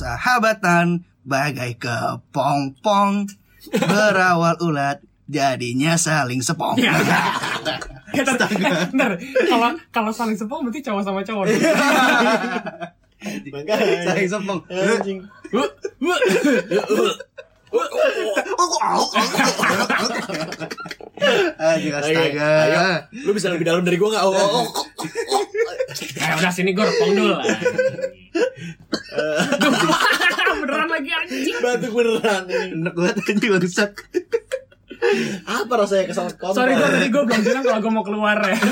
persahabatan bagai kepompong berawal ulat jadinya saling sepong. Ya. Ntar, ntar, kalau kalau saling sepong berarti cowok sama cowok. saling sepong. Anjing. Anjing Ayo, astaga. ayo. Lu bisa lebih dalam dari gua enggak? Oh, oh, oh. Eh udah sini gue repong dulu lah. Beneran lagi anjing. Batuk beneran. Enak banget anjing bangsat. Apa rasanya kesal kontak? Sorry gue tadi gue belum bilang kalau gue mau keluar ya.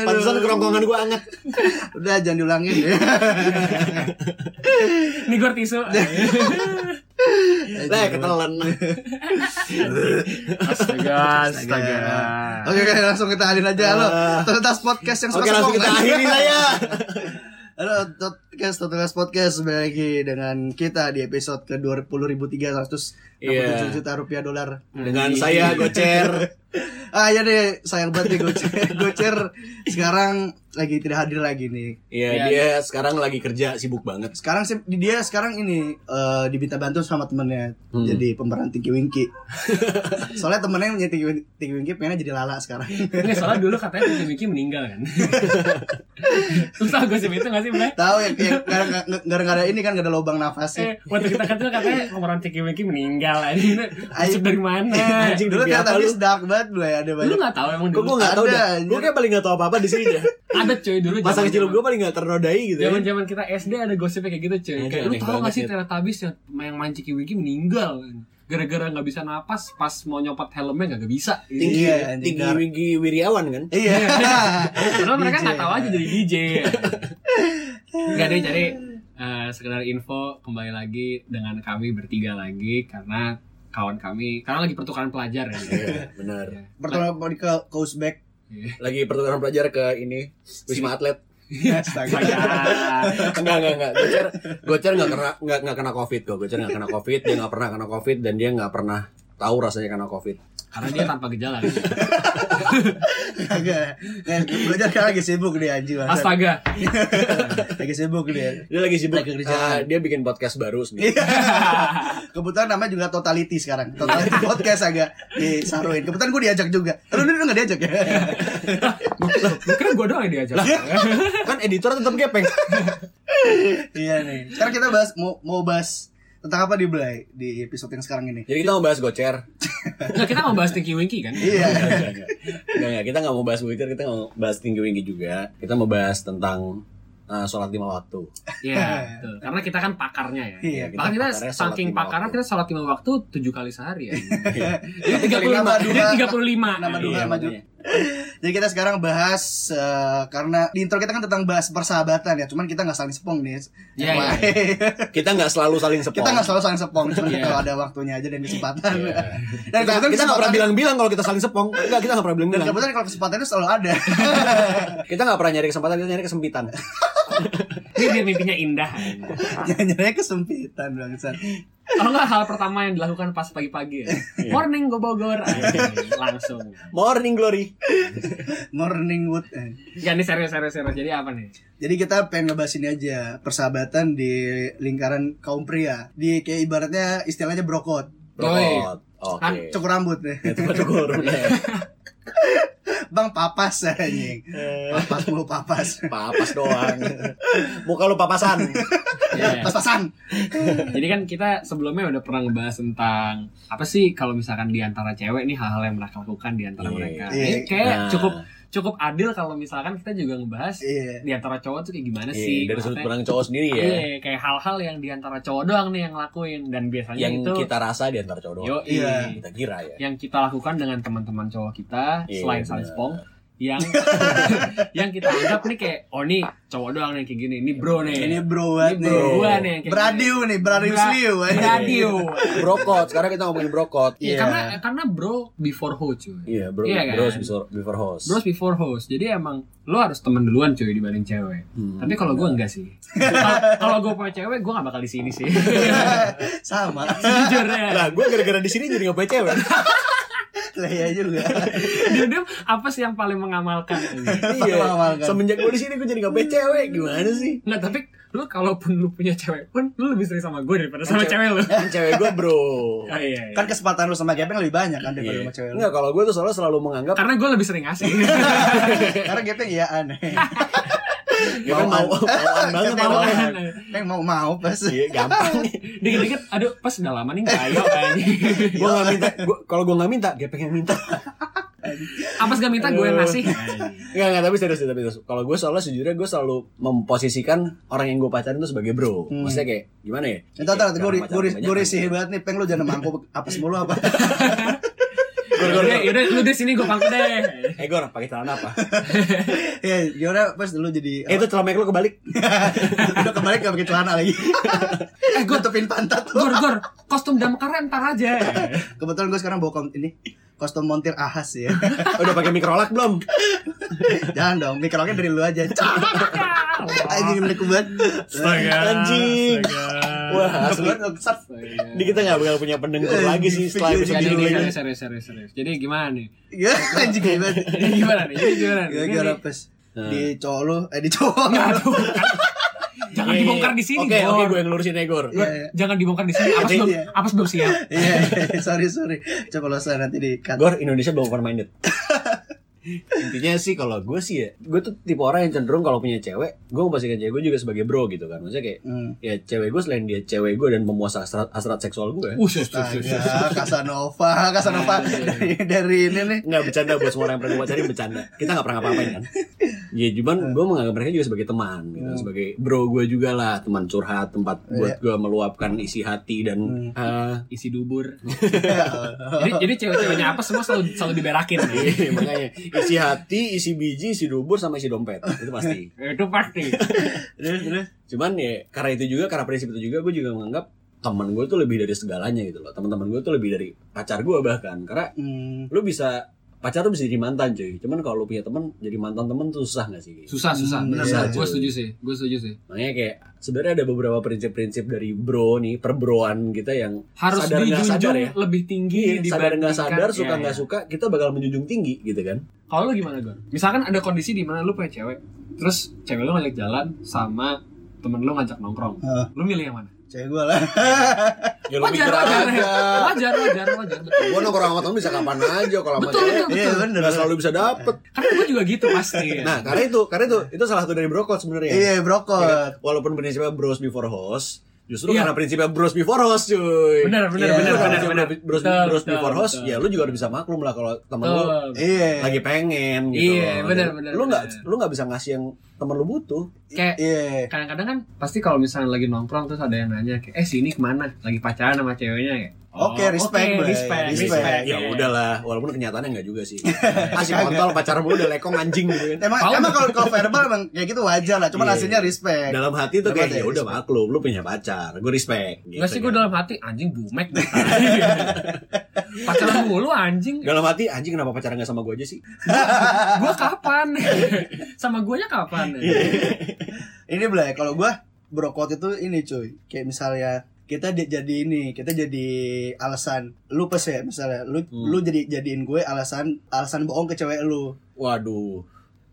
Pantesan kerongkongan gua anget. Udah jangan diulangin ya. Ini gue tisu. Lah, ketelan. Astaga, astaga. Oke, oke, langsung kita alin aja lo. Ah. Totalitas podcast yang Oke, langsung sepong, kita akhiri saya. Halo, podcast Totalitas Podcast Kembali lagi dengan kita di episode ke 20.367 Iya. juta rupiah dolar Dengan saya Gocer. Ah ya deh, sayang banget nih Gocer Gocer sekarang lagi tidak hadir lagi nih Iya, Iya. dia sekarang lagi kerja sibuk banget. Sekarang sih dia sekarang ini eh diminta bantu sama temennya Hmm. Jadi pemeran Tinky Winky Soalnya temennya yang punya Tinky, Win- Tinky Winky pengennya jadi lala sekarang Ini soalnya dulu katanya Titi Miki meninggal kan. Terus tau gosip itu gak sih Blay? Tahu ya, ya gara- gara- gara-gara ini kan gak ada lubang nafasnya Eh, waktu kita kecil katanya pemeran Tiki Miki meninggal anjing. Masuk dari mana? Anjing, Dulu ini lu? dark banget dulu ya Ada Lu banyak gak tahu emang enggak tahu Ada, dah. Gua kayak paling enggak tahu apa-apa di sini dah. Ada cuy dulu. Masa kecil gua paling enggak ternodai gitu ya. Zaman zaman kita SD ada gosipnya kayak gitu cuy. Kayak lu tau gak sih ya. Teletubbies yang yang main Ciki Wiki meninggal gara-gara nggak bisa napas pas mau nyopot helmnya nggak bisa. Tinggi, Iya, tinggi. Winggi Wiriawan kan? Iya Karena mereka nggak tahu aja jadi DJ. Gak deh jadi eh, sekedar info kembali lagi dengan kami bertiga lagi karena kawan kami karena lagi pertukaran pelajar ya. Iya, benar. Pertama kali ke ke Uzbek Lagi pertukaran pelajar ke ini Wisma Atlet. Astaga enggak enggak enggak Gocer Gocer enggak kena enggak enggak kena Covid kok. Gocer enggak kena Covid, dia enggak pernah kena Covid dan dia enggak pernah tahu rasanya kena Covid. Karena dia tanpa gejala. kan. Kagak Eh, Belajar kan lagi sibuk dia anjing bangsat. Astaga. Lagi sibuk dia Dia lagi sibuk Lagi eh, dia bikin podcast baru sendiri. Kebetulan namanya juga Totality sekarang Totality Podcast agak disaruin Kebetulan gue diajak juga Lu ini gak diajak ya? Gue kira gue doang yang diajak. kan editor tetap gepeng. iya nih Sekarang kita bahas Mau, mau bahas Tentang apa di Blay Di episode yang sekarang ini Jadi kita mau bahas Gocer. Nggak, kita mau bahas Tinky Winky kan? Iya Enggak, enggak. Enggak, enggak. Kita enggak mau bahas Gocer, kita nggak mau bahas tinggi tinggi juga. Kita mau bahas tentang eh, sholat lima waktu. Iya, betul. Karena kita kan pakarnya ya. Iya, kita Bahkan kita saking pakarnya kita sholat lima waktu tujuh kali sehari ya. Iya. Jadi tiga puluh lima. Tiga puluh lima. Nambah dua Iya, maju. Jadi kita sekarang bahas eh, Karena di intro kita kan tentang bahas persahabatan ya Cuman kita gak saling sepong nih Iya, Wah, Kita nggak selalu saling sepong. Kita gak selalu saling sepong Cuman Iya. kalau ada waktunya aja dan kesempatan Iya. Dan kita kita nggak pernah bilang-bilang kalau kita saling sepong. Enggak, kita nggak pernah Dan bilang-bilang. kebetulan kalau kesempatan itu selalu ada Kita nggak pernah nyari kesempatan, kita nyari kesempitan. Ini biar mimpinya indah. Nyari kesempitan bangsat Kalau nggak hal pertama yang dilakukan pas pagi-pagi ya. Morning go Bogor. Anjing, Langsung. Morning glory. Morning wood eh. Gak nih serius serius serius. Jadi apa nih? Jadi kita pengen ngebahas ini aja Persahabatan di lingkaran kaum pria Di kayak ibaratnya istilahnya brokot Brokot. Oke. Kan Cukur rambut nih Itu mah cukur. Bang papas anjing Papas mulu papas Papas doang. Muka lu papasan. Iya. Pas-pasan Jadi kan kita sebelumnya udah pernah ngebahas tentang apa sih kalau misalkan di antara cewek nih hal-hal yang mereka lakukan di antara Iya. mereka. Iya. Ini kayak Nah. cukup cukup adil kalau misalkan kita juga ngebahas Iya di antara cowok tuh kayak gimana Iya, sih? dari sudut pandang cowok sendiri ya. Iya, kayak hal-hal yang di antara cowok doang nih yang lakuin dan biasanya Yang itu kita rasa di antara cowok doang. yo Iya. Kita kira ya. yang kita lakukan dengan teman-teman cowok kita Iya, selain saling spong yang yang kita anggap nih kayak oh nih cowok doang nih kayak gini ini bro nih Ini bro banget Ini nih bro gua nih kayak Beradiu nih Beradiu Bra- seliu anjing. radio Brokot. Sekarang kita ngomongin brokot. Iya, Iya. karena karena bro before hoe cuy. Iya, bro. Iya kan? Bros before, before host. Bros before host. Jadi emang lo harus temen duluan cuy dibanding cewek. Hmm. Tapi kalau gue enggak sih. Kalau- gue punya cewek, gue gak bakal di sini sih. Sama Jujur ya. Lah, gue gara-gara di sini jadi nggak punya cewek. Iya juga. Diam-diam apa sih yang paling mengamalkan? Iya. Mengamalkan. Semenjak gue di sini gue jadi gak punya cewek gimana sih? Nggak, tapi lu kalaupun lu punya cewek pun lu lebih sering sama gue daripada sama Cewek. cewek lu. Kan cewek gue bro. Ah, iya, iya. Kan kesempatan lu sama Gepeng lebih banyak kan daripada Iya. sama cewek lu. Enggak, kalau gue tuh soalnya selalu menganggap Karena gue lebih sering ngasih. Karena Gepeng iya aneh. ya kan mau mauan banget mau orangnya. Gepeng mau mau pas. Iya, gampang. Dikit-dikit, aduh pas udah lama nih nggak ayo kayaknya. gue gak minta, kalau gue gak minta, dia pengen minta. Apa gak minta gue yang ngasih? Enggak, enggak, tapi serius, tapi serius. Kalau gue soalnya sejujurnya gue selalu memposisikan orang yang gue pacarin itu sebagai bro. Hmm. Maksudnya kayak, gimana ya? Entar entar gue kan. risih banget nih, Peng lu jangan mangkuk apa semua apa. Yaudah, yaudah lu di sini gue pangku deh. Eh, gue pakai celana apa? Ya, gimana pas dulu jadi Eh, itu celana lu kebalik. udah kembali gak pakai celana lagi. eh, gue tutupin pantat tuh. Gor, gor, kostum damkar ntar aja. Kebetulan gue sekarang bawa kom- ini kostum montir ahas ya. Udah pakai mikrolak belum? Jangan dong, mikrolognya dari lu aja. Anjing milik banget. Astaga, Anjing. Astaga. Wah, asli. Sat. Ini kita gak bakal punya pendengar lagi sih setelah episode Jadi ini. ini serius, serius, serius, serius. Jadi gimana nih? Ya, anjing gimana? Jadi gimana nih? Jadi gimana nih? Gara-gara pas Nah. di cowok lu, eh di cowok. Aduh, Jangan Iya, dibongkar iya. di sini, Oke, oke, gue yang lurusin ya, Gor. Iya, iya. Jangan dibongkar di sini. Apa belum? Iya. Apa belum siap? Iya, iya, sorry sorry. Coba lo saya nanti di cut. Gor, Indonesia belum open minded. Intinya sih kalau gue sih ya, gue tuh tipe orang yang cenderung kalau punya cewek, gue memposisikan cewek gue juga sebagai bro gitu kan. Maksudnya kayak, Hmm. ya cewek gue selain dia cewek gue dan memuas hasrat, hasrat seksual gue. Uh, sus, sus, sus, sus. Astaga, Casanova, Casanova dari, dari ini nih. Nggak bercanda buat semua orang yang pernah gue pacarin bercanda. Kita nggak pernah ngapa-ngapain kan. Ya cuman gue menganggap mereka juga sebagai teman, gitu. Hmm. sebagai bro gue juga lah, teman curhat, tempat buat gue meluapkan isi hati dan Hmm. eh, Isi dubur. Ya, jadi jadi cewek-ceweknya apa semua selalu selalu diberakin. nih. Iya, makanya isi hati, isi biji, isi dubur sama isi dompet itu pasti. Itu pasti. Terus terus. Cuman ya karena itu juga karena prinsip itu juga gue juga menganggap teman gue tuh lebih dari segalanya gitu loh. Teman-teman gue tuh lebih dari pacar gue bahkan karena Hmm. lu bisa pacar tuh bisa jadi mantan cuy. Cuman kalau lu punya teman jadi mantan teman tuh susah gak sih? Susah, susah. Hmm, Benar, iya, benar. Gue setuju sih. Gue setuju sih. Makanya kayak sebenarnya ada beberapa prinsip-prinsip dari bro nih perbroan kita yang Harus sadar nggak dijunjung sadar ya. lebih tinggi Iya, sadar nggak sadar suka Iya, nggak iya. suka kita bakal menjunjung tinggi gitu kan Kalau lu gimana, Gon? Misalkan ada kondisi di mana lu punya cewek, terus cewek lu ngajak jalan sama temen lu ngajak nongkrong. Heeh. Lu milih yang mana? Cewek gue lah. ya Wajar, wajar, wajar, wajar, wajar, betul. gue nongkrong sama temen bisa kapan aja kalau sama Betul, betul, Iya betul. bener. nggak selalu bisa dapet Karena gue juga gitu pasti. nah karena itu karena itu itu salah satu dari brokot sebenarnya Iya brokot. walaupun prinsipnya bros before host justru Iya. karena prinsipnya bros before host cuy Benar, benar, Iya, benar, benar, benar. bros, Betul, bros betul, before host betul. ya lu juga harus bisa maklum lah kalau temen lu Betul. Iya. lagi pengen gitu Iya, benar, benar, lu nggak lu nggak bisa ngasih yang temen lu butuh Kayak Iya. kadang-kadang kan pasti kalau misalnya lagi nongkrong terus ada yang nanya kayak eh sini ke mana lagi pacaran sama ceweknya kayak oh, Oke, respect, oke, Bay. respect, Respect. respect, ya iya. udahlah walaupun kenyataannya nggak juga sih masih kontol pacar mulu udah lekong anjing gitu kan Emang Tahu. emang kalau kalau verbal emang kayak gitu wajar lah. Cuman Iya. hasilnya respect. dalam hati tuh Dalam kayak ya udah respect. maklum lu punya pacar gue respect gitu Nggak sih gue kan. dalam hati anjing bumek pacaran mulu anjing dalam hati anjing kenapa pacaran nggak sama gue aja sih gue kapan sama guanya kapan Ini Blay, kalau gua brokot itu ini cuy. Kayak misalnya kita di- jadi ini, kita jadi alasan lu pes ya misalnya lu Hmm. lu jadi jadiin gue alasan alasan bohong ke cewek lu. waduh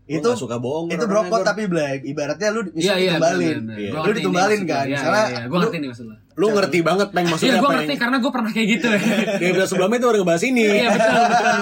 Itu suka bohong itu brokot tapi Blay, ibaratnya lu bisa ditumbalin. bener, bener. Iya. Gua Lu ditumbalin kan, lu. Iya, misalnya iya, iya. gue lu- ngerti nih maksud lo lu ngerti banget peng maksudnya Iya gue ngerti yang karena gue pernah kayak gitu di episode sebelumnya itu udah ngebahas ini Iya betul betul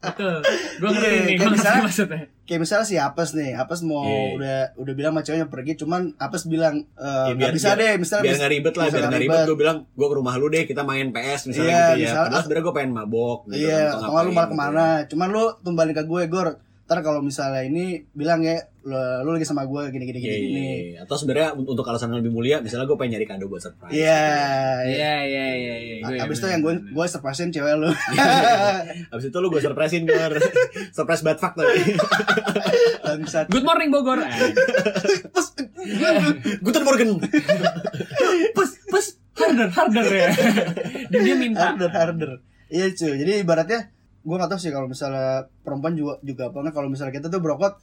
Betul Gue ngerti Iya, nih kayak Gue ngerti maksudnya Kayak misalnya si Apes nih, Apes mau Iya. udah udah bilang sama ceweknya pergi, cuman Apes bilang eh, Ya, nggak bisa deh, misalnya biar nggak ribet lah biar nggak ribet gue bilang gue ke rumah lu deh kita main PS misalnya Iya, gitu ya misalnya- padahal sebenarnya gue pengen mabok gitu Iya, kan, atau nggak lu malah gitu. ke mana? Cuman lu tumbalin ke gue, Gor. Ntar kalau misalnya ini bilang ya, lu, lu lagi sama gue gini gini Iya, gini iya, gini. iya. atau sebenarnya un- untuk alasan yang lebih mulia misalnya gue pengen nyari kado buat surprise Iya. Iya iya iya iya Abis itu yang gue gue surprisein cewek lu. Abis itu lu gue surprisein gue surprise bad fuck tadi. Good morning Bogor Eh, Guten Morgen Pus pus Harder harder ya dia minta harder harder. Iya cuy. Jadi ibaratnya gue gak tahu sih kalau misalnya perempuan juga juga apa kalau misalnya kita tuh brokot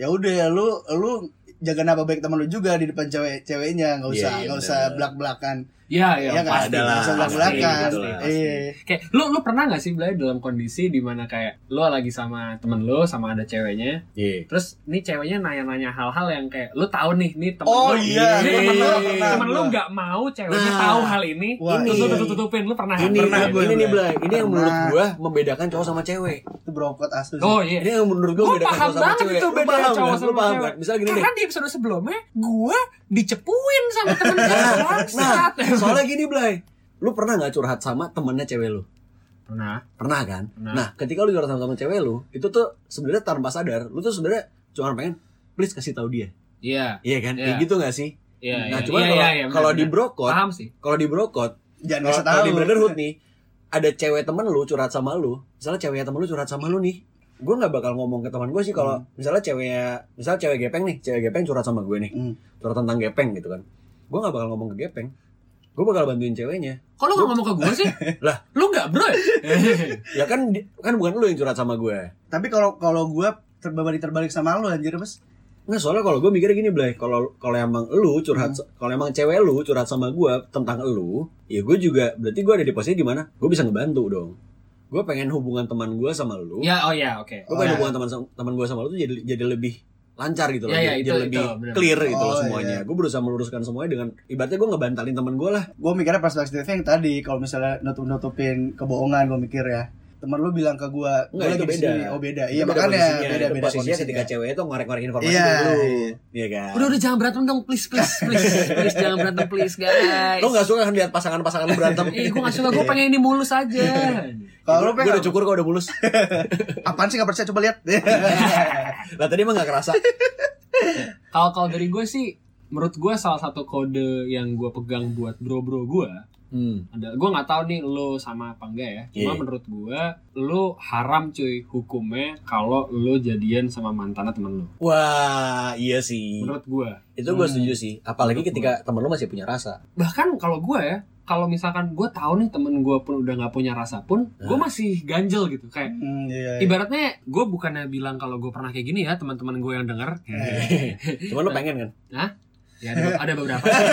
ya udah ya lu lu jaga nama baik teman lu juga di depan cewek ceweknya nggak usah Iya, iya, nggak usah bener. belak belakan Iya, iya, Iya kan? pasti. Ada lah, pasti, belak-belakan. gitu lah, pasti. Iya. Kayak lu lu pernah gak sih Blay dalam kondisi di mana kayak lu lagi sama temen lu sama ada ceweknya Iya. terus nih ceweknya nanya-nanya hal-hal yang kayak lu tahu nih nih temen Oh lu iya, nih, temen lu temen, pernah temen lu gua. nggak mau ceweknya Nah. tahu hal ini Wah, terus lu iya. tutup-tutupin lu pernah Ini pernah ini, ini nih Blay. Blay, ini yang menurut gua membedakan cowok sama cewek. Itu brokot asli. oh iya Ini yang menurut gua membedakan cowok sama banget cewek. itu Lu beda cowok? Lu sama cewek. Misalnya gini deh. Karena di episode sebelumnya gue dicepuin sama temen gue Nah, nah, soalnya gini Blay. Lu pernah nggak curhat sama temennya cewek lu? Pernah. Pernah kan? Pernah. Nah, ketika lu curhat sama temen cewek lu, itu tuh sebenarnya tanpa sadar, lu tuh sebenarnya cuma pengen please kasih tahu dia. Iya. Iya kan? Iya. Kayak gitu gak sih? Iya. Nah, iya, cuma iya, kalau iya, iya, kalau di brokot, paham sih. kalau di brokot, Jangan kalau di brotherhood nih, ada cewek temen lu curhat sama lu, misalnya ceweknya temen lu curhat sama lu nih, gue nggak bakal ngomong ke teman gue sih kalau misalnya ceweknya, misalnya cewek gepeng nih, cewek gepeng curhat sama gue nih, Hmm. curhat tentang gepeng gitu kan, gue nggak bakal ngomong ke gepeng, gue bakal bantuin ceweknya, Kok lu gak ngomong ke gue sih? Lah. Lu gak bro ya? kan kan bukan lu yang curhat sama gue, Tapi kalau kalau gua terbalik terbalik sama lu anjir, Mas. Nggak soalnya kalau gue mikirnya gini Blay Kalau kalau emang lu curhat Kalau emang cewek lu curhat sama gue Tentang lu Ya gue juga Berarti gue ada di posisi di mana Gue bisa ngebantu dong Gue pengen hubungan teman gue sama lu ya, oh ya, oke. Gue Oh, pengen ya. hubungan teman teman gue sama lu tuh jadi jadi lebih lancar gitu loh Ya, ya, jadi, itu- lebih itu, benar. clear gitu loh Oh, semuanya iya. gue berusaha meluruskan semuanya dengan ibaratnya gue ngebantalin teman gue lah Gue mikirnya perspektifnya yang tadi kalau misalnya nutup nutupin kebohongan gue mikir ya. Temen lu bilang ke gua, Enggak, gua lagi beda. sini. Oh beda. Iya beda makanya posisinya. beda Itu beda posisinya ketika cewek itu ngorek-ngorek informasi Iya, dari lu iya. Iya kan Udah udah jangan berantem dong, please please please please jangan berantem please guys. Lo gak suka kan lihat pasangan-pasangan lu berantem Eh, gue gak suka, gue pengen ini mulus aja. Kalau lu Gue pengen udah cukur kok udah mulus apaan sih gak percaya coba lihat. Lah tadi emang gak kerasa Kalau kalau dari gue sih, menurut gue salah satu kode yang gue pegang buat bro-bro gue Hmm ada gue nggak tahu nih lo sama apa enggak ya cuma Iya. menurut gue lo haram cuy hukumnya kalau lo jadian sama mantannya temen lo Wah, iya sih. menurut gue Itu gue Hmm. setuju sih. Apalagi Menurut ketika temen lu masih punya rasa. bahkan kalau gue ya kalau misalkan gue tahu nih temen gue pun udah nggak punya rasa pun gue Nah. masih ganjel gitu kayak Hmm, iya, iya. ibaratnya gue bukannya bilang kalau gue pernah kayak gini ya teman-teman gue yang denger Cuman lu pengen kan? ya ada, ada beberapa sih.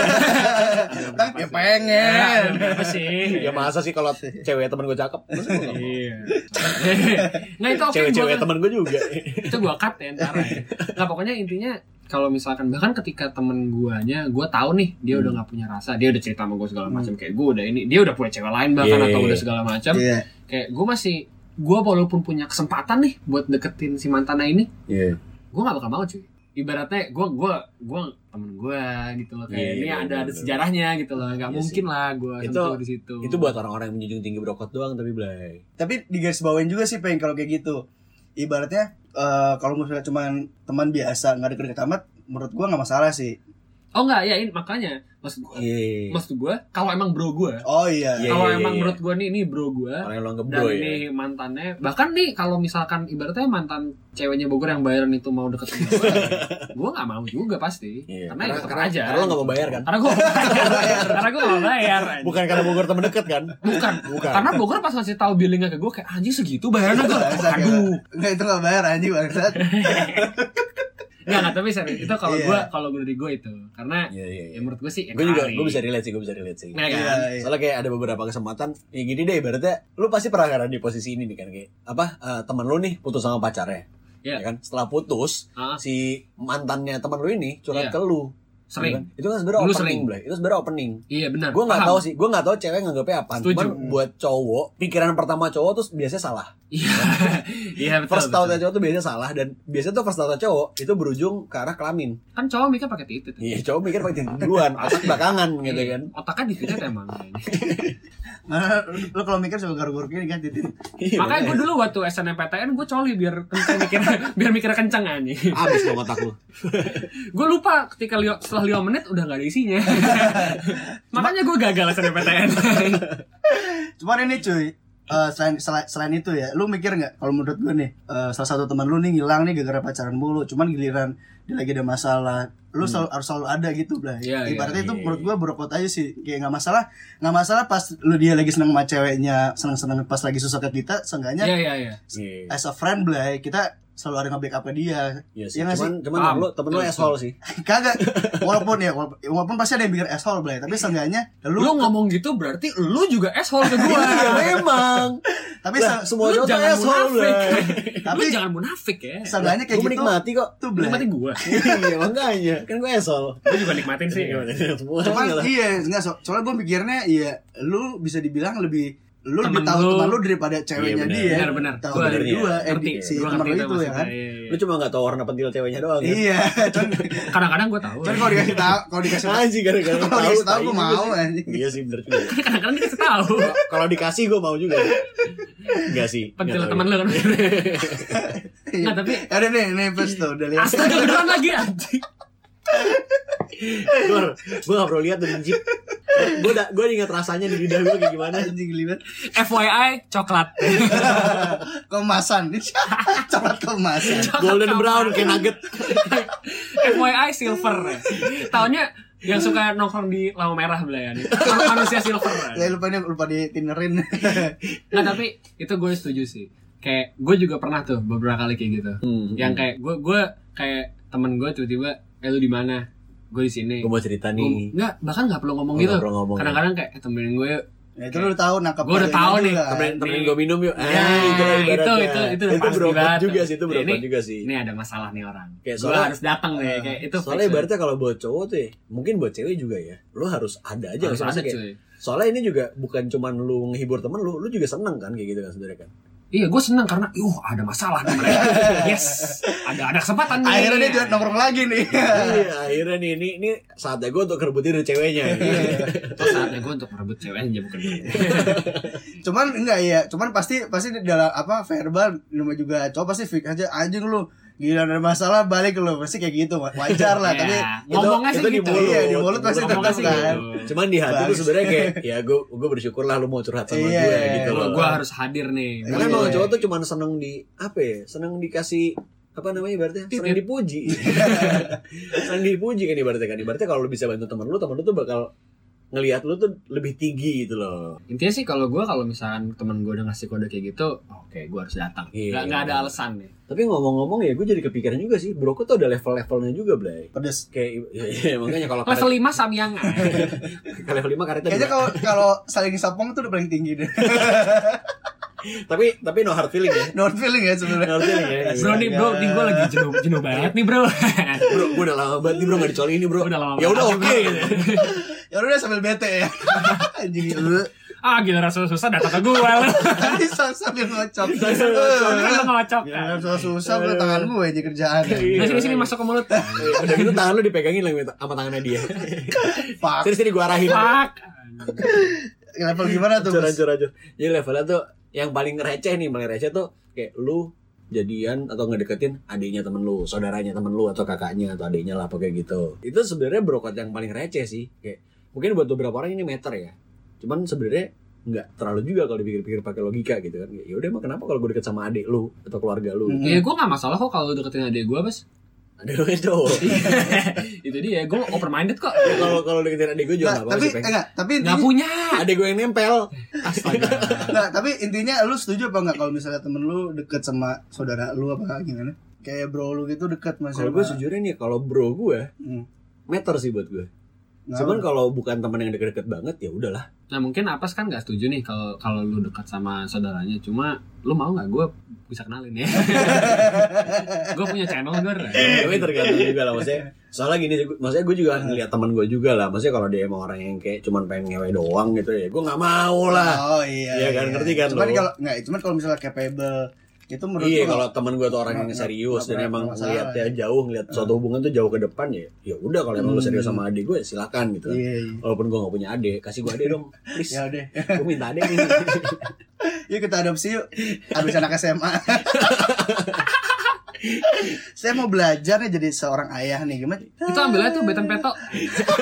Ada beberapa Ya sih. pengen. Ya, ada beberapa sih Ya masa sih kalau cewek temen gue cakep? Iya. nah itu oke Cewek-cewek temen gue juga. itu gua cut ya ntar ya. Nggak pokoknya intinya kalau misalkan bahkan ketika temen guanya gua tahu nih dia udah Hmm. nggak punya rasa dia udah cerita sama gua segala macam kayak gua udah ini dia udah punya cewek lain bahkan Yeah. atau udah segala macam Iya. kayak gua masih gua walaupun punya kesempatan nih buat deketin si mantannya ini Iya. gua nggak bakal mau cuy ibaratnya gua gua gua temen gua gitu loh kayak Iya, ini iya, ada ada bener. sejarahnya gitu loh nggak Iya mungkin lah gua Itu- sentuh di situ Itu buat orang-orang yang menjunjung tinggi brokot doang tapi Blay. Tapi di garis bawain juga sih pengen kalau kayak gitu. Ibaratnya eh, kalau misalnya cuman teman biasa nggak deket-deket amat, menurut gua nggak masalah sih. Oh nggak ya ini makanya maksud gua Iya. maksud gua kalau emang bro gua Oh iya. Iya, kalau iya, emang iya. menurut gua nih ini bro gua Orang yang dan bro ini ya. mantannya bahkan nih kalau misalkan ibaratnya mantan ceweknya Bogor yang bayaran itu mau deket sama gue gue nggak mau juga pasti Iya. karena, ya tetep karena, aja karena lo gak mau bayar kan? karena gue karena gue gak mau bayar. Bukan karena Bogor temen deket kan? bukan Bukan. karena Bogor pas ngasih tahu billingnya ke gue kayak anjing segitu bayarannya gue Bangsat, aduh Nggak itu nggak bayar anjing bangsat. nggak nggak tapi serius itu kalau Iya. gue kalau gue dari gue itu karena Iya, iya, ya iya. menurut gue sih ya Gue juga, gue bisa relate sih, gue bisa relate sih. Nah, kan? Iya, iya. Soalnya kayak ada beberapa kesempatan, ya gini deh ibaratnya, lu pasti pernah kan di posisi ini nih kan kayak apa eh, teman lu nih putus sama pacarnya, Iya. ya kan? Setelah putus, Ah, si mantannya teman lu ini curhat Iya. ke lu, sering ya kan? Itu kan sebenarnya opening, sering. Blay. Itu sebenarnya opening. iya benar Gue nggak tahu sih, gue nggak tahu cewek nganggapnya apa. Cuman buat cowok, pikiran pertama cowok tuh biasanya salah. iya iya betul, First thought betul. cowok tuh biasanya salah dan biasanya tuh first thought cowok itu berujung ke arah kelamin. kan cowok mikir pakai titit Iya, cowok mikir pakai titik duluan, otak belakangan gitu kan. otaknya di titit emang lu kalau mikir suka garuk-garuk gini kan titit. Iya, Makanya gue dulu waktu SNMPTN gue coli biar kenceng mikir biar mikir kenceng aja. Abis dong otak lu. Gue lupa ketika lio, setelah 5 menit udah gak ada isinya. Makanya gue gagal SNMPTN. Cuman ini cuy, eh, selain, selain selain itu ya, lu mikir nggak kalau menurut gue nih, eh, salah satu teman lu nih ngilang nih gara-gara pacaran mulu, cuman giliran dia lagi ada masalah, lu selalu, harus selalu ada gitu lah. Iya, iya, Ibaratnya itu iya, menurut iya. gue berokot aja sih, kayak nggak masalah, nggak masalah pas lu dia lagi seneng sama ceweknya, seneng-seneng pas lagi susah ke kita, seenggaknya Iya iya iya. Iya. as a friend lah, kita selalu ada nge-backup ke dia. Iya sih. Iya nggak cuman cuman Paham. lu temen lu Betul, asshole sih. Kagak. Walaupun ya walaupun, walaupun pasti ada yang bikin asshole Blay, tapi seenggaknya Lu, lu, ngomong gitu berarti lu juga asshole ke gua. Iya memang. tapi Lah, se- semua Lu jangan asshole munafik. Blay. Tapi- Lu jangan munafik ya. seenggaknya kayak Gue gitu menikmati kok. tuh Blay. nikmati gua. Iya makanya kan gue asshole. Gua juga nikmatin sih. Semua Cuman iya, enggak so, soalnya gue mikirnya iya lu bisa dibilang lebih lu Temen lebih tahu lu. teman lu daripada ceweknya bener. dia. Benar-benar. Tahu Gua dari ya. eh, Ngerti. si Gua teman lu itu ya kan. Iya, iya. Lu cuma gak tau warna pentil ceweknya doang kan? Iya, Kadang-kadang gua tahu. cuman kalau dikasih tahu, kalau dikasih tahu, Anjing gara-gara lu kalau dikasih tahu juga mau sih. anjing. Iya sih bener juga. Kadang-kadang dikasih tahu. Kalau dikasih gue mau juga. Enggak sih. Pentil Nggak tahu teman lu kan. Iya. Nggak, tapi Ada nih, nih tuh, udah lihat. astaga beneran lagi anjing. Gue gue gak perlu lihat dari jeep. Gue udah gue ingat rasanya di lidah gue kayak gimana. Anjing libat. FYI coklat. Kemasan. Coklat kemasan. Golden brown kayak nugget. FYI silver. Taunya yang suka nongkrong di lampu merah belayan. Manusia silver. Ya lupa nih, lupa ditinerin. Nggak tapi itu gue setuju sih. Kayak gue juga pernah tuh beberapa kali kayak gitu. Hmm. Yang kayak gue gue kayak temen gue tiba-tiba, eh lu di mana? Gue di sini. gue mau cerita Gua- nih. Nggak, bahkan nggak perlu ngomong gitu. nggak perlu ngomong, Kadang-kadang kayak eh, temenin gue yuk. Ya, itu lu tahu nangkap Gua udah tahu nih. Temenin temenin gue minum yuk. Ya, Ah, itu itu- itu- itu udah pasti berobat banget. juga sih, itu Ini- berobat juga sih. Ini ada masalah nih orang. Kayak gue soalnya- harus datang nih. Kayak itu Soalnya fix, ibaratnya kalau buat cowok tuh ya, mungkin buat cewek juga ya, lu harus ada aja harus ada kayak- cuy. Soalnya ini juga bukan cuman lu menghibur temen lu, lu juga seneng kan kayak gitu kan sebenarnya kan. Iya, gue seneng karena, uh, ada masalah nih mereka. yes, ada ada kesempatan nih. Akhirnya dia nongkrong lagi nih. iya, akhirnya nih ini ini saatnya gue untuk kerebutin dari ceweknya. Terus saatnya gue untuk merebut ceweknya bukan gue. cuman enggak ya cuman pasti pasti di dalam apa verbal namanya juga cowok pasti fix aja anjing lu gila ada masalah balik lu pasti kayak gitu wajar lah tapi Ya, itu- ngomongnya sih itu di gitu. mulut. iya di mulut pasti tetap sih kan gitu. Cuman di hati tuh sebenarnya kayak ya gue gue bersyukur lah lu mau curhat sama Iya, gue gitu Gue loh. gue harus hadir nih. Karena Iya. emang cowok tuh cuman seneng di apa ya? Seneng dikasih apa namanya ibaratnya? Seneng Titit. dipuji. seneng dipuji kan ibaratnya kan. Ibaratnya kalau lu bisa bantu teman lu, teman lu tuh bakal ngelihat lu tuh lebih tinggi gitu loh. Intinya sih kalau gue kalau misalkan temen gue udah ngasih kode kayak gitu, oke gue harus datang. Iya. Gak, nggak ada alasan nih. Tapi ngomong-ngomong ya gue jadi kepikiran juga sih, Broko tuh ada level-levelnya juga, Blay. pedes Kayak ya, ya, makanya kalau Level karet, 5 Samyang. kalau level 5 karetnya kayaknya kalau kalau saling sapong tuh udah paling tinggi deh tapi tapi no hard feeling ya. not feeling ya No sebenarnya hard feeling ya. bro nih bro, nih gue lagi jenuh, jenuh banget nih bro. Bro, gue udah lama banget nih bro gak dicolin ini bro. Udah lama Ya udah oke bro. gitu. ya udah sambil bete ya anjing lu ah gila rasa susah datang ke gue lu. bisa sambil ngocok Lu ngocok. Ya, susah susah lu tangan gue aja kerjaan Iya. Nah sini sini masuk ke mulut. Udah gitu tangan lu dipegangin lagi sama tangannya dia. pak Sini sini gue arahin. Pak. level gimana tuh Bos? hancur hancur. Jadi levelnya tuh yang paling receh nih, paling receh tuh kayak lu jadian atau ngedeketin adiknya temen lu, saudaranya temen lu atau kakaknya atau adiknya lah apa kayak gitu. Itu sebenarnya brokot yang paling receh sih. Kayak mungkin buat beberapa orang ini meter ya. Cuman sebenarnya nggak terlalu juga kalau dipikir-pikir pakai logika gitu kan. Ya udah emang kenapa kalau gue deket sama adik lu atau keluarga lu? Hmm. Ya gue gak masalah kok kalau deketin adik gue bos. Adik lu itu. Itu dia, gue open minded kok. Ya, Kalau kalau deketin adik gue juga Nggak, nggak apa-apa tapi sih. Enggak tapi Gak intinya punya. Adik gue yang nempel. Astaga. enggak tapi intinya lu setuju apa enggak kalau misalnya temen lu deket sama saudara lu apa gimana kayak bro lu gitu deket masih Kalau gue sejujurnya nih, kalau bro gue hmm. meter sih buat gue. Nggak Cuman apa. kalau bukan teman yang deket-deket banget ya udahlah. Nah mungkin Apas kan gak setuju nih kalau kalau lu dekat sama saudaranya. Cuma lu mau nggak gue bisa kenalin ya? gue punya channel gue. Tapi tergantung juga lah maksudnya. Soalnya gini, maksudnya gue juga ngeliat teman gue juga lah. Maksudnya kalau dia emang orang yang kayak cuman pengen ngewe doang gitu ya, gue nggak mau lah. oh iya Iya kan, ngerti kan cuman kalau enggak cuman kalau misalnya capable itu menurut Iya kalau teman gue tuh orang yang serius dan emang ngeliatnya jauh, ngeliat suatu hubungan tuh jauh ke depan ya. Ya udah kalau emang lu Hmm. serius sama adik gue ya silakan gitu. kan. iya iya Walaupun gue gak punya adik, kasih gue adik dong, please. ya udah gue minta adik nih. yuk kita adopsi yuk habis anak SMA saya mau belajar nih jadi seorang ayah nih gimana Itu ambil aja tuh beton peto.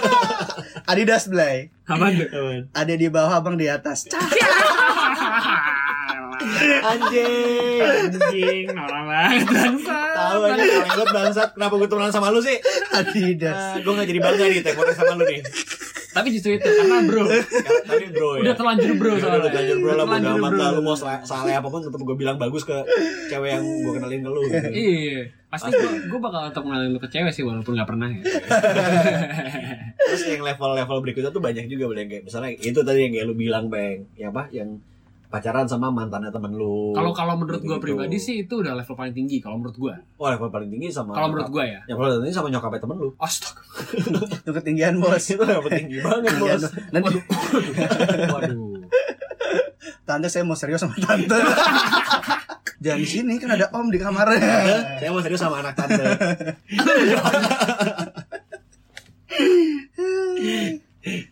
Adidas Blay Apa tuh? ada di bawah abang di atas Cah. Anjing. Anjing, norak banget bangsa. Tahu aja kalenggot bangsat. Kenapa gue turunan sama lu sih? Adidas gue gak jadi bangga nih tekor sama lu nih. Tapi justru itu karena bro, Tapi bro ya. udah terlanjur bro Udah soalnya. terlanjur bro lah Terlanjur amat lah lu mau salah, apa pun tetap gue bilang bagus ke cewek yang gue kenalin ke lu gitu. Iya, pasti gue gue bakal tetap ngenalin lu ke cewek sih walaupun nggak pernah ya. Terus yang level-level berikutnya tuh banyak juga boleh kayak misalnya itu tadi yang kayak lu bilang Bang, yang apa? Yang pacaran sama mantannya temen lu. Kalau kalau menurut gue Gitu-gitu. pribadi sih itu udah level paling tinggi kalau menurut gue. Oh, level paling tinggi sama Kalau menurut gue ya. Yang paling tinggi sama nyokapnya temen lu. Astaga. Itu ketinggian bos. Itu level tinggi banget. Bos. Nanti Waduh. tante saya mau serius sama tante. Jangan di sini kan ada om di kamarnya. Saya mau serius sama anak tante.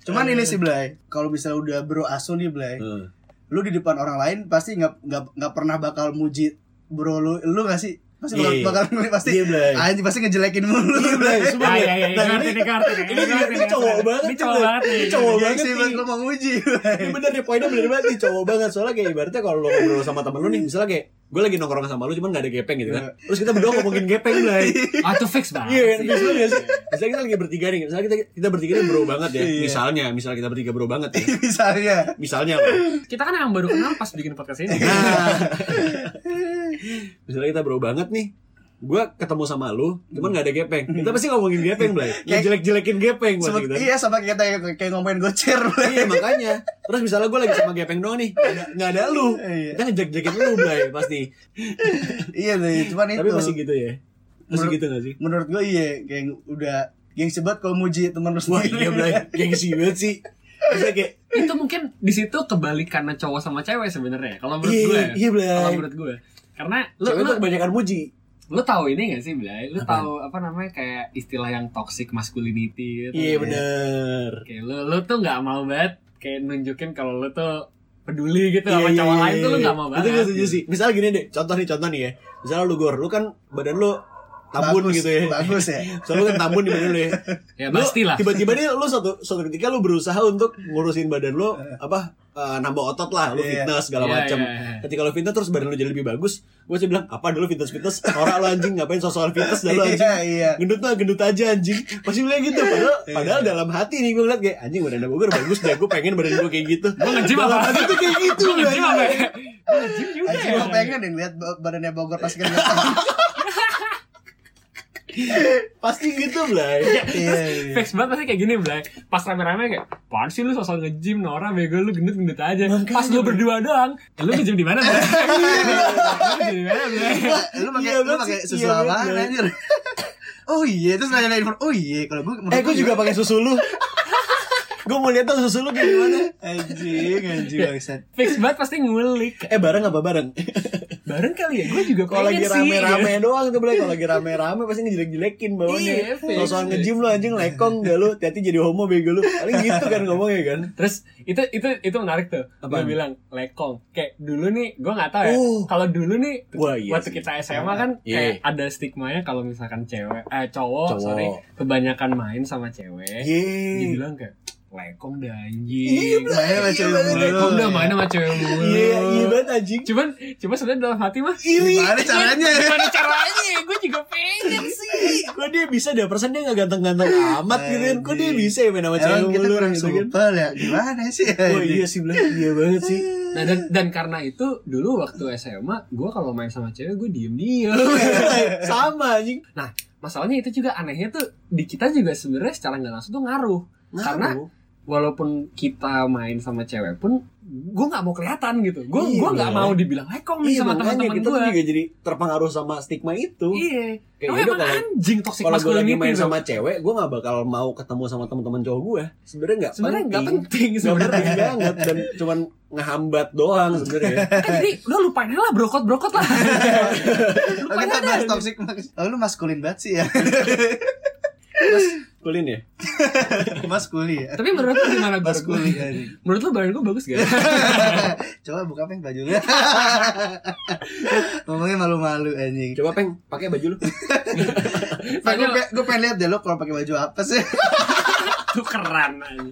Cuman ini sih Blay, kalau misalnya udah bro asu nih Blay, Hmm. Lu di depan orang lain pasti nggak nggak nggak pernah bakal muji bro lu, lu nggak sih? Pasti bakal, Iya. bakal pasti Iya, Blay. anjing pasti ngejelekin mulu. Iya, Blay. Sumpah, Ah, iya, iya, Nah, ngerti ini- ini ini cowok banget Ini cowok banget. Ini cowok Gengsi banget banget nih. lu mau muji. Ini bener nih, poinnya bener banget nih cowok banget Soalnya kayak ibaratnya kalau lo ngobrol sama temen lu nih Misalnya kayak gue lagi nongkrong sama lu cuman gak ada gepeng gitu kan Terus kita berdua ngomongin gepeng Blay Ah, itu fix banget. Iya kan, banget sih. Misalnya kita lagi bertiga nih, misalnya kita kita bertiga nih bro banget ya. Iya. Misalnya, misalnya kita bertiga bro banget ya. Misalnya. Misalnya loh. Kita kan yang baru kenal pas bikin podcast ini. Nah, misalnya kita bro banget nih. Gua ketemu sama lu, cuman gak ada gepeng. Kita pasti ngomongin gepeng, Blay. Kayak- Ngejelek-jelekin gepeng buat kita. iya sama kayak kita kayak ngomongin gocer. Blay. Iya makanya. Terus misalnya gue lagi sama gepeng doang nih, gak ada, nggak ada lu. Iya. Kita ngejek-jekin lu, Blay, pasti. iya deh, cuman itu. Tapi masih gitu ya. Masih Menurut- gitu gak sih? Menurut gue iya kayak udah gengsi banget kalau muji temen lu Wah sendiri. iya, Blay. Gengsi banget sih. Bisa kayak, itu mungkin di situ kebalikannya cowok sama cewek sebenarnya. Kalau menurut iya, gue. ya. iya, Blay. Kalau menurut gue. Karena lu Cewek lu, kebanyakan muji. Lu tahu ini gak sih, Blay? Lu Apaan? tahu apa namanya kayak istilah yang toxic masculinity gitu. Iya bener. Kayak lu lu tuh nggak mau banget kayak nunjukin kalau lu tuh peduli gitu Iya, sama iya, cowok iya, lain tuh lu iya. nggak mau Itu banget. gue setuju sih. Misalnya gini deh, contoh nih, contoh nih ya. Misalnya lu gor, lu kan badan lu tambun Bagus, gitu ya. Bagus ya. Soalnya lu kan tambun di badan lu ya. Ya pastilah. Tiba-tiba nih lu suatu suatu ketika lu berusaha untuk ngurusin badan lu apa eh, nambah otot lah, lu Iya. fitness segala Iya, macam. iya, iya. Ketika lu fitness terus badan lu jadi lebih bagus, gue sih bilang, "Apa dulu fitness fitness? Orang lu anjing ngapain sosok fitness dah lu anjing?" Iya, iya. gendut mah gendut aja anjing pasti bilang gitu padahal padahal dalam hati nih gue ngeliat kayak anjing badan gue bagus deh gue pengen badan gue kayak gitu Gue nge-gym dalam apa? hati tuh kayak gitu Gue nge-gym Blay. apa? Gue nge-gym juga Anjing ya. gue pengen deh ngeliat ba- badannya Bogor pas kelihatan. pasti gitu Blay Iya, iya. Fix banget pasti kayak gini Blay Pas rame-rame kayak Apaan sih lu sosok nge-gym Nora bego lu gendut-gendut aja Pas lu berdua doang eh, Lu nge-gym di mana? Lu nge-gym di mana Blay? Lu pakai Iya lu pakai susu iya banget. anjir? Oh iya, terus nanya info. Oh iya, kalau gue eh gue juga pakai susu lu gue mau lihat tuh susu lu kayak gimana anjing, anjing bangsat. Fix banget pasti ngulik eh bareng apa bareng Bareng kali ya Gue juga kalau lagi rame-rame doang tuh Blay kalau lagi rame-rame pasti ngejelek-jelekin Iya, bawahnya sosokan fix. nge-gym lu anjing lekong gak lu hati jadi homo bego lu paling gitu kan ngomongnya kan Terus itu itu itu menarik tuh. Gue bilang lekong. Kayak dulu nih, gue nggak tahu ya. Oh. Kalau dulu nih, Wah, iya waktu sih. kita SMA kan Iya. kayak ada stigmanya kalau misalkan cewek, eh cowok, Cowok. sorry, kebanyakan main sama cewek, Yeay. dibilang kayak lekong dah Iya, anjing. Blay. Main sama cewek Iya, mulu. lekong dah main sama cewek mulu. Iya, iya banget anjing. Cuman, cuman sebenarnya dalam hati mah Iri. Gimana caranya? Gimana caranya? Gue juga pengen sih. Kok dia bisa deh, persen dia gak ganteng-ganteng amat gitu kan. Kok dia bisa ya main sama cewek Emang kita mulu kurang gitu kan. supel ya? Gimana sih? Oh iya sih, Blay. Iya banget sih. Nah dan, dan karena itu dulu waktu SMA, gue kalau main sama cewek gue diem diem. Sama anjing. Nah, masalahnya itu juga anehnya tuh di kita juga sebenarnya secara nggak langsung tuh ngaruh. Karena Ngaruh. Walaupun kita main sama cewek pun, gue nggak mau kelihatan gitu. Gue Iya, gua nggak mau dibilang lekong nih Iya, sama teman-teman kita gue. juga jadi terpengaruh sama stigma itu. Iya. Kayak Emang gitu emang kalau- anjing toxic Kalau gue lagi main sama cewek, gue gak bakal mau ketemu sama teman-teman cowok gue. Sebenarnya nggak sebenarnya nggak penting Gak sebenarnya. penting banget dan cuman ngehambat doang sebenarnya. Eh, jadi udah lupain lah brokot brokot lah. Oh, kita bahas toxic mas. Oh, lu maskulin banget sih ya. Kulin ya? Maskuli ya. Tapi menurut lu gimana? Maskuli anjing. Menurut lu badan gue bagus gak? Coba buka peng bajunya. Ngomongnya malu-malu anjing. Coba peng, pakai baju lu. Gue gue pengen lihat deh lo kalau pakai baju apa sih? Tukeran aja.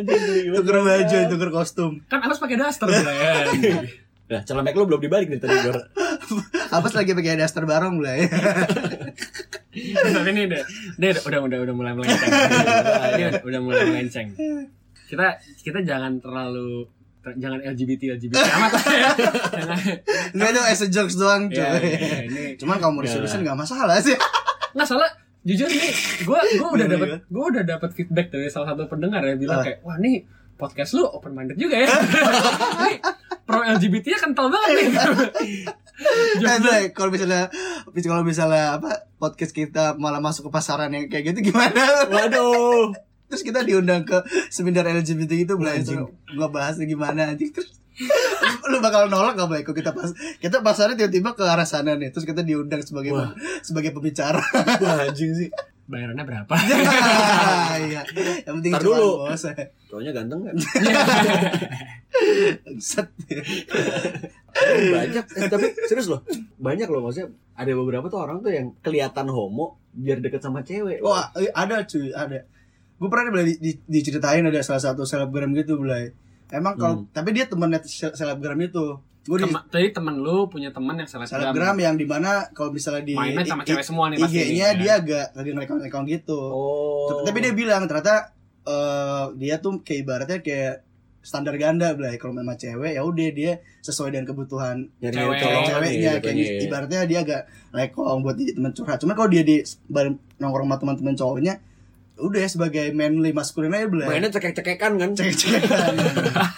Anjing, tuker baju, tuker kostum. Kan harus pakai daster ya. Nah, celemek lu belum dibalik dari tadi gue. Apa lagi pakai daster barong lah ya? Tapi ini udah, udah, udah, udah, udah mulai melenceng. Ini udah, udah mulai melenceng. Kita, kita jangan terlalu ter- jangan LGBT LGBT amat lah ya. Jangan. Itu as a jokes doang cuy. Ya, ya, ini Cuman kalau mau diseriusin nggak masalah sih. nggak salah. Jujur nih, gue gue udah dapat gue udah dapat feedback dari salah satu pendengar ya bilang Ah. kayak wah nih podcast lu open minded juga ya. Pro LGBT nya kental banget nih. Eh, Bray, kalau misalnya kalau misalnya apa podcast kita malah masuk ke pasaran yang kayak gitu gimana? Waduh. Terus kita diundang ke seminar LGBT itu. Terus Gua bahas gimana anjing terus lu bakal nolak gak baik kita pas kita pasarnya tiba-tiba ke arah sana nih terus kita diundang sebagai Wah. sebagai pembicara Wah, anjing sih. Bayarannya berapa? iya yang penting Ntar dulu. Cowoknya ganteng kan? Set. Banyak eh, tapi serius loh banyak loh maksudnya ada beberapa tuh orang tuh yang kelihatan homo biar deket sama cewek Wah, eh, ada cuy, ada. Gue pernah di, di- diceritain ada salah satu selebgram gitu, Blay. Emang kalau Hmm. tapi dia temennya se- selebgram itu. Gue di Tem- Tadi temen lu punya temen yang selebgram. selebgram yang di mana kalau misalnya di Mainnya sama cewek semua nih pasti. IG-nya ya. dia agak lagi ngerekam-rekam gitu. oh Tapi dia bilang ternyata eh, dia tuh kayak ibaratnya kayak standar ganda Blay. Kalau sama cewek ya udah dia sesuai dengan kebutuhan nyari Cewek. colongan ceweknya nih, kayak jatuhnya ya. ibaratnya dia agak lekong buat jadi teman curhat. Cuman kalau dia di nongkrong sama teman-teman cowoknya udah ya sebagai manly maskulin aja Blay. mainnya cekek-cekekan kan cek-cekan.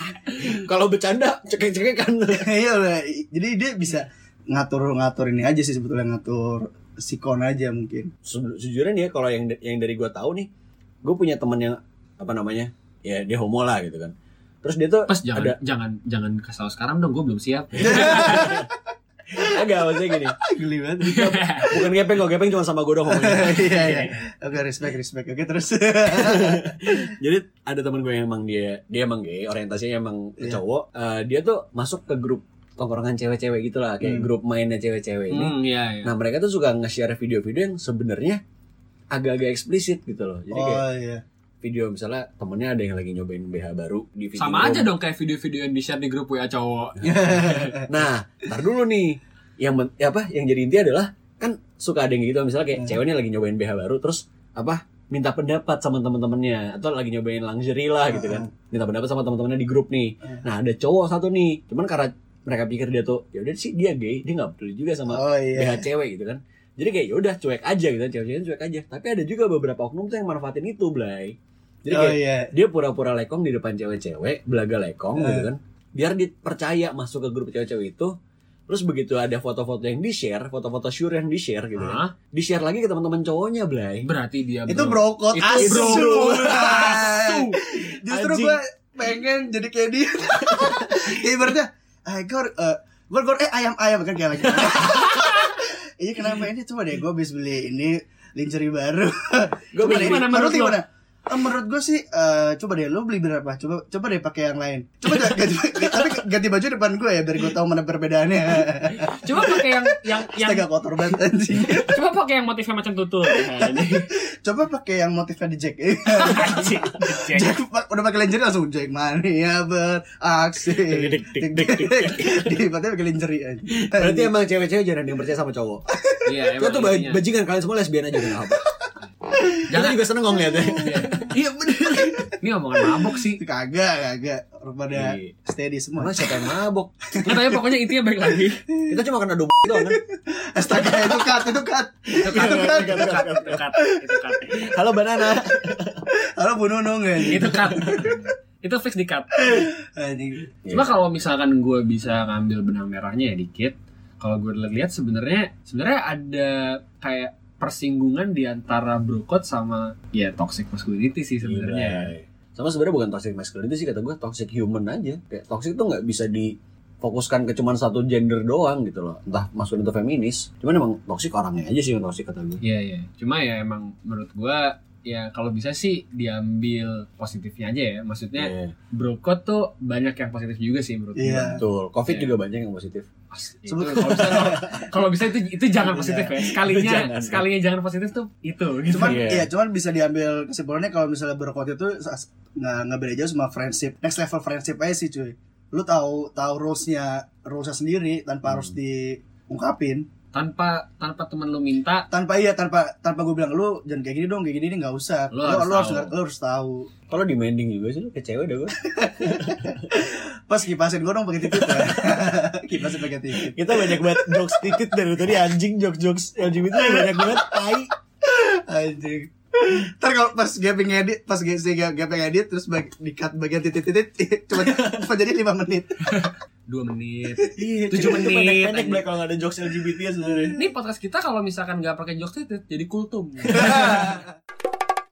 kalau bercanda cekek-cekekan Iya. Jadi dia bisa ngatur-ngatur ini aja sih sebetulnya ngatur sikon aja mungkin. Se- sejujurnya nih ya kalau yang yang dari gua tahu nih gue punya temen yang apa namanya ya dia homo lah gitu kan terus dia tuh Pas jangan ada jangan jangan kasih tau sekarang dong, gue belum siap. agak maksudnya gini Geli banget. bukan gepeng kok gepeng cuma sama gue dong Iya iya. Oke respect respect. Oke terus. Jadi ada teman gue yang emang dia dia emang gay, orientasinya emang Iya. cowok. Eh, dia tuh masuk ke grup tongkrongan cewek-cewek gitu lah, kayak Hmm. grup mainnya cewek-cewek ini. Hmm, iya, iya. Nah mereka tuh suka nge-share video-video yang sebenarnya agak-agak eksplisit gitu loh. Jadi kayak Oh iya. Video misalnya temennya ada yang lagi nyobain BH baru di video. Sama aja dong kayak video-video yang di-share di grup WA cowok. Nah, ntar dulu nih. Yang men- ya apa? Yang jadi inti adalah kan suka ada yang gitu misalnya kayak Hmm. ceweknya lagi nyobain BH baru terus apa? minta pendapat sama teman-temannya atau lagi nyobain lingerie lah gitu kan. Minta pendapat sama teman-temannya di grup nih. Hmm. Nah, ada cowok satu nih. Cuman karena mereka pikir dia tuh ya udah sih dia gay, dia nggak peduli juga sama Oh iya. BH cewek gitu kan. Jadi kayak ya udah cuek aja gitu, cewek-cewek cuek aja. Tapi ada juga beberapa oknum tuh yang manfaatin itu, Blay. Jadi Oh kayak iya. dia pura-pura lekong di depan cewek-cewek, belaga lekong Eh. gitu kan. Biar dipercaya masuk ke grup cewek-cewek itu. Terus begitu ada foto-foto yang di-share, foto-foto sure yang di-share gitu kan. Hah? Di-share lagi ke teman-teman cowoknya, Blay. Berarti dia Itu bro. brokot Itu asu. bro. Asu. Justru gue pengen jadi kayak dia. Ibaratnya, eh gor, eh gor gor, eh ayam ayam kan kayak lagi. Iya kenapa ini coba deh gue habis beli ini lingerie baru. Gue beli gimana menurut gimana? Eh, menurut gue sih eh, coba deh lu beli berapa? Coba coba deh pakai yang lain. Coba ganti, ganti tapi ganti baju depan gue ya biar gue tahu mana perbedaannya. Coba pakai yang yang yang Astaga kotor banget anjing. coba pakai yang motifnya macam tutul. Coba pakai yang motifnya di Jack. Jack udah pakai lingerie langsung Jack mania beraksi. Dik, dik, dik, dik, Di pakai lingerie aja. Berarti emang cewek-cewek jarang yang percaya sama cowok. Iya, Itu tuh bajingan kalian semua lesbian aja gak Kita Jangan juga seneng kok ngeliatnya. Iya bener Ini omongan mabok sih kagak kagak pada Iya. steady semua. Emang siapa yang mabok? Nggak ya pokoknya intinya baik lagi Kita cuma kena domba doang kan. Astaga itu cut itu cut. Itu kan Itu kan Itu Itu Halo banana. Halo Bu Nunung ya. Itu kan Itu fix di cut Anjing. Cuma kalau misalkan gue bisa ngambil benang merahnya ya dikit Kalau gue lihat sebenarnya sebenarnya ada kayak persinggungan di antara brokot sama ya toxic masculinity sih sebenarnya. Iya. Sama sebenarnya bukan toxic masculinity sih kata gue toxic human aja. Kayak toxic tuh nggak bisa difokuskan ke cuman satu gender doang gitu loh. Entah maskulin atau feminis. Cuman emang toxic orangnya aja sih yang toxic kata gue. Iya iya. Cuma ya emang menurut gue ya kalau bisa sih diambil positifnya aja ya. Maksudnya Iya. brokot tuh banyak yang positif juga sih menurut Iya. gue. Betul. Covid Iya. juga banyak yang positif. Itu kalau bisa kalau bisa itu itu jangan positif ya. Sekalinya Jangan. sekalinya jangan positif tuh itu gitu. Cuman Iya. iya, cuman bisa diambil kesimpulannya kalau misalnya berkot itu nggak nggak beda jauh sama friendship. Next level friendship aja sih cuy. Lu tahu tahu rulesnya rulesnya sendiri tanpa harus diungkapin. Tanpa tanpa teman lu minta tanpa iya tanpa tanpa gue bilang lu jangan kayak gini dong kayak gini ini nggak usah Lu lu, harus lu harus tahu. lu harus tahu Kalau demanding juga sih lu ke cewek dah gue. pas kipasin gue dong pakai titik ya kipasin pakai titik Kita banyak banget jokes titit dari tadi anjing jokes-jokes LGBT banyak banget tai. anjing Ntar kalau pas gaping edit, pas gaping edit terus bag, di cut bagian titit-titit cuma cuma jadi 5 menit. Dua menit Iya, Tujuh menit, Pendek. Black kalau nggak ada jokes LGBT ya sebenarnya. ini podcast kita kalau misalkan nggak pakai jokes itu jadi kultum